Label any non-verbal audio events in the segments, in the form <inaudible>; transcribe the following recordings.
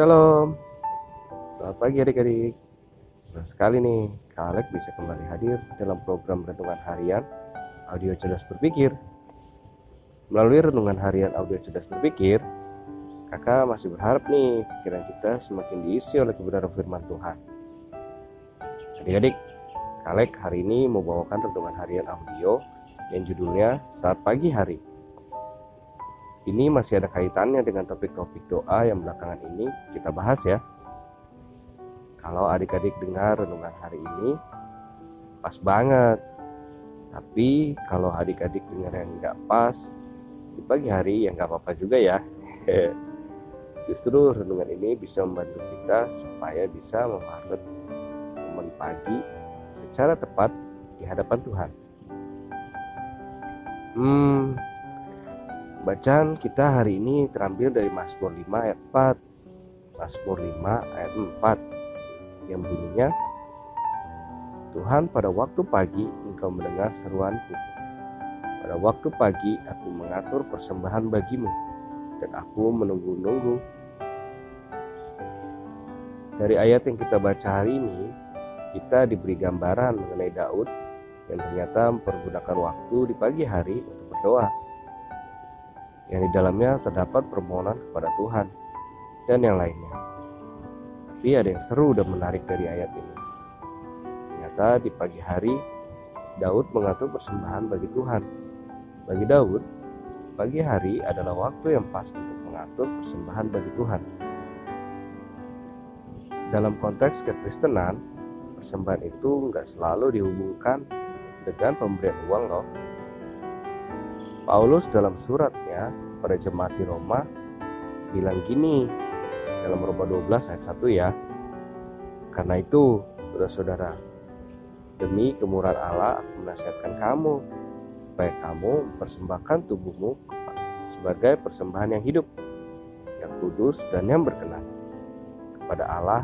Shalom. Selamat pagi adik-adik. Senang sekali nih Kak Alek bisa kembali hadir dalam program Renungan Harian Audio Cerdas Berpikir. Melalui Renungan Harian Audio Cerdas Berpikir Kakak masih berharap nih pikiran kita semakin diisi oleh kebenaran firman Tuhan. Adik-adik Kak Alek hari ini mau bawakan Renungan Harian Audio yang judulnya Saat Pagi Hari ini masih ada kaitannya dengan topik-topik doa yang belakangan ini kita bahas ya. Kalau adik-adik dengar renungan hari ini, pas banget. Tapi kalau adik-adik dengar yang nggak pas, di pagi hari ya nggak apa-apa juga ya. <laughs> Justru renungan ini bisa membantu kita supaya bisa memahami momen pagi secara tepat di hadapan Tuhan. Hmm, Bacaan kita hari ini terambil dari Mazmur 5 ayat 4. Mazmur 5 ayat 4 yang bunyinya Tuhan pada waktu pagi engkau mendengar seruanku. Pada waktu pagi aku mengatur persembahan bagimu dan aku menunggu-nunggu. Dari ayat yang kita baca hari ini, kita diberi gambaran mengenai Daud yang ternyata mempergunakan waktu di pagi hari untuk berdoa yang di dalamnya terdapat permohonan kepada Tuhan dan yang lainnya. Tapi ada yang seru dan menarik dari ayat ini. Ternyata di pagi hari Daud mengatur persembahan bagi Tuhan. Bagi Daud, pagi hari adalah waktu yang pas untuk mengatur persembahan bagi Tuhan. Dalam konteks kekristenan, persembahan itu nggak selalu dihubungkan dengan pemberian uang loh. Paulus dalam suratnya pada jemaat di Roma bilang gini dalam Roma 12 ayat 1 ya. Karena itu, saudara-saudara, demi kemurahan Allah aku menasihatkan kamu supaya kamu mempersembahkan tubuhmu sebagai persembahan yang hidup, yang kudus dan yang berkenan kepada Allah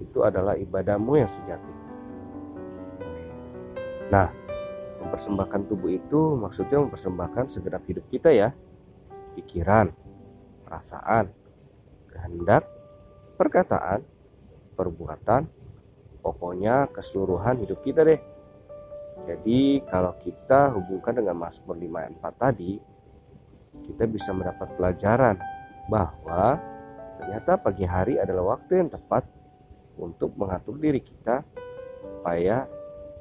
itu adalah ibadahmu yang sejati. Nah, mempersembahkan tubuh itu maksudnya mempersembahkan segenap hidup kita ya. Pikiran, perasaan, kehendak, perkataan, perbuatan, pokoknya keseluruhan hidup kita deh. Jadi kalau kita hubungkan dengan Mazmur 5 4 tadi, kita bisa mendapat pelajaran bahwa ternyata pagi hari adalah waktu yang tepat untuk mengatur diri kita supaya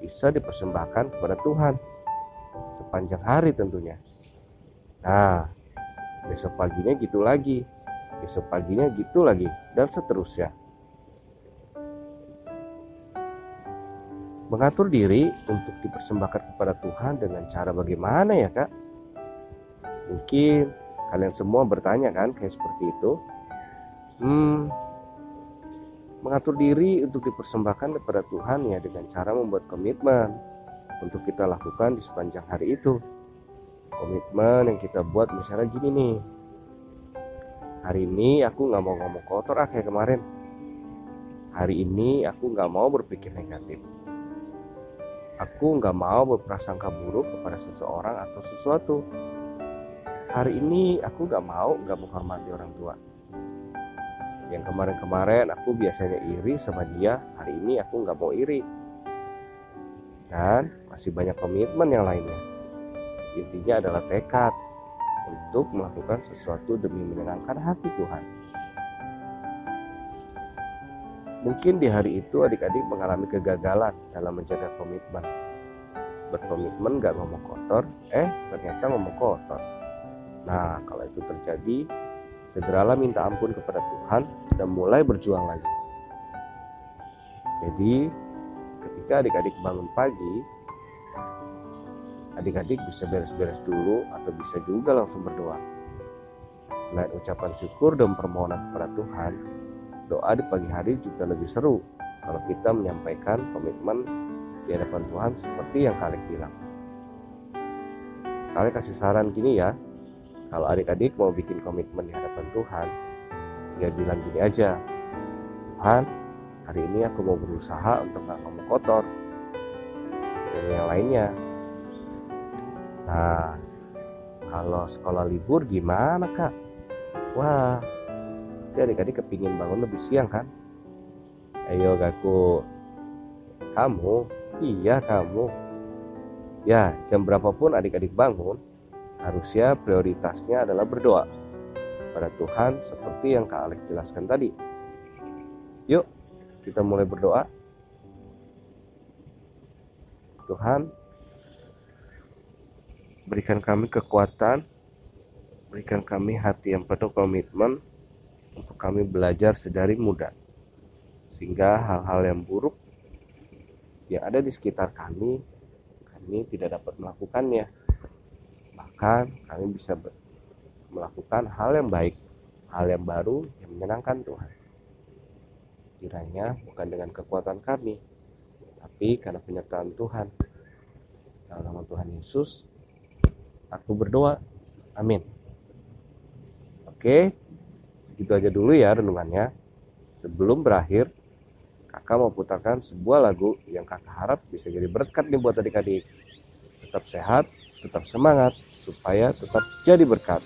bisa dipersembahkan kepada Tuhan sepanjang hari tentunya. Nah, besok paginya gitu lagi, besok paginya gitu lagi, dan seterusnya. Mengatur diri untuk dipersembahkan kepada Tuhan dengan cara bagaimana ya kak? Mungkin kalian semua bertanya kan kayak seperti itu. Hmm, mengatur diri untuk dipersembahkan kepada Tuhan ya dengan cara membuat komitmen untuk kita lakukan di sepanjang hari itu komitmen yang kita buat misalnya gini nih. Hari ini aku nggak mau ngomong kotor ah kayak kemarin. Hari ini aku nggak mau berpikir negatif. Aku nggak mau berprasangka buruk kepada seseorang atau sesuatu. Hari ini aku nggak mau nggak menghormati orang tua. Yang kemarin-kemarin aku biasanya iri sama dia hari ini aku nggak mau iri. Dan masih banyak komitmen yang lainnya intinya adalah tekad untuk melakukan sesuatu demi menyenangkan hati Tuhan. Mungkin di hari itu adik-adik mengalami kegagalan dalam menjaga komitmen. Berkomitmen gak ngomong kotor eh ternyata ngomong kotor. Nah kalau itu terjadi segeralah minta ampun kepada Tuhan dan mulai berjuang lagi. Jadi, ketika adik-adik bangun pagi, adik-adik bisa beres-beres dulu atau bisa juga langsung berdoa. Selain ucapan syukur dan permohonan kepada Tuhan, doa di pagi hari juga lebih seru kalau kita menyampaikan komitmen di hadapan Tuhan seperti yang kalian bilang. Kalian kasih saran gini ya, kalau adik-adik mau bikin komitmen di hadapan Tuhan, tinggal bilang gini aja. Tuhan, hari ini aku mau berusaha untuk gak ngomong kotor. Dan yang lainnya. Nah, kalau sekolah libur gimana kak? Wah, pasti adik-adik kepingin bangun lebih siang kan? Ayo gaku. Kamu? Iya kamu. Ya jam berapapun adik-adik bangun harusnya prioritasnya adalah berdoa pada Tuhan seperti yang Kak Alex jelaskan tadi. Yuk kita mulai berdoa. Tuhan berikan kami kekuatan berikan kami hati yang penuh komitmen untuk kami belajar sedari muda sehingga hal-hal yang buruk yang ada di sekitar kami kami tidak dapat melakukannya. Bahkan kami bisa melakukan hal yang baik hal yang baru yang menyenangkan Tuhan. Kiranya bukan dengan kekuatan kami tapi karena penyertaan Tuhan. Dalam nama Tuhan Yesus aku berdoa amin oke Segitu aja dulu ya renungannya. Sebelum berakhir, kakak mau putarkan sebuah lagu yang kakak harap bisa jadi berkat nih buat adik-adik. Tetap sehat, tetap semangat, supaya tetap jadi berkat.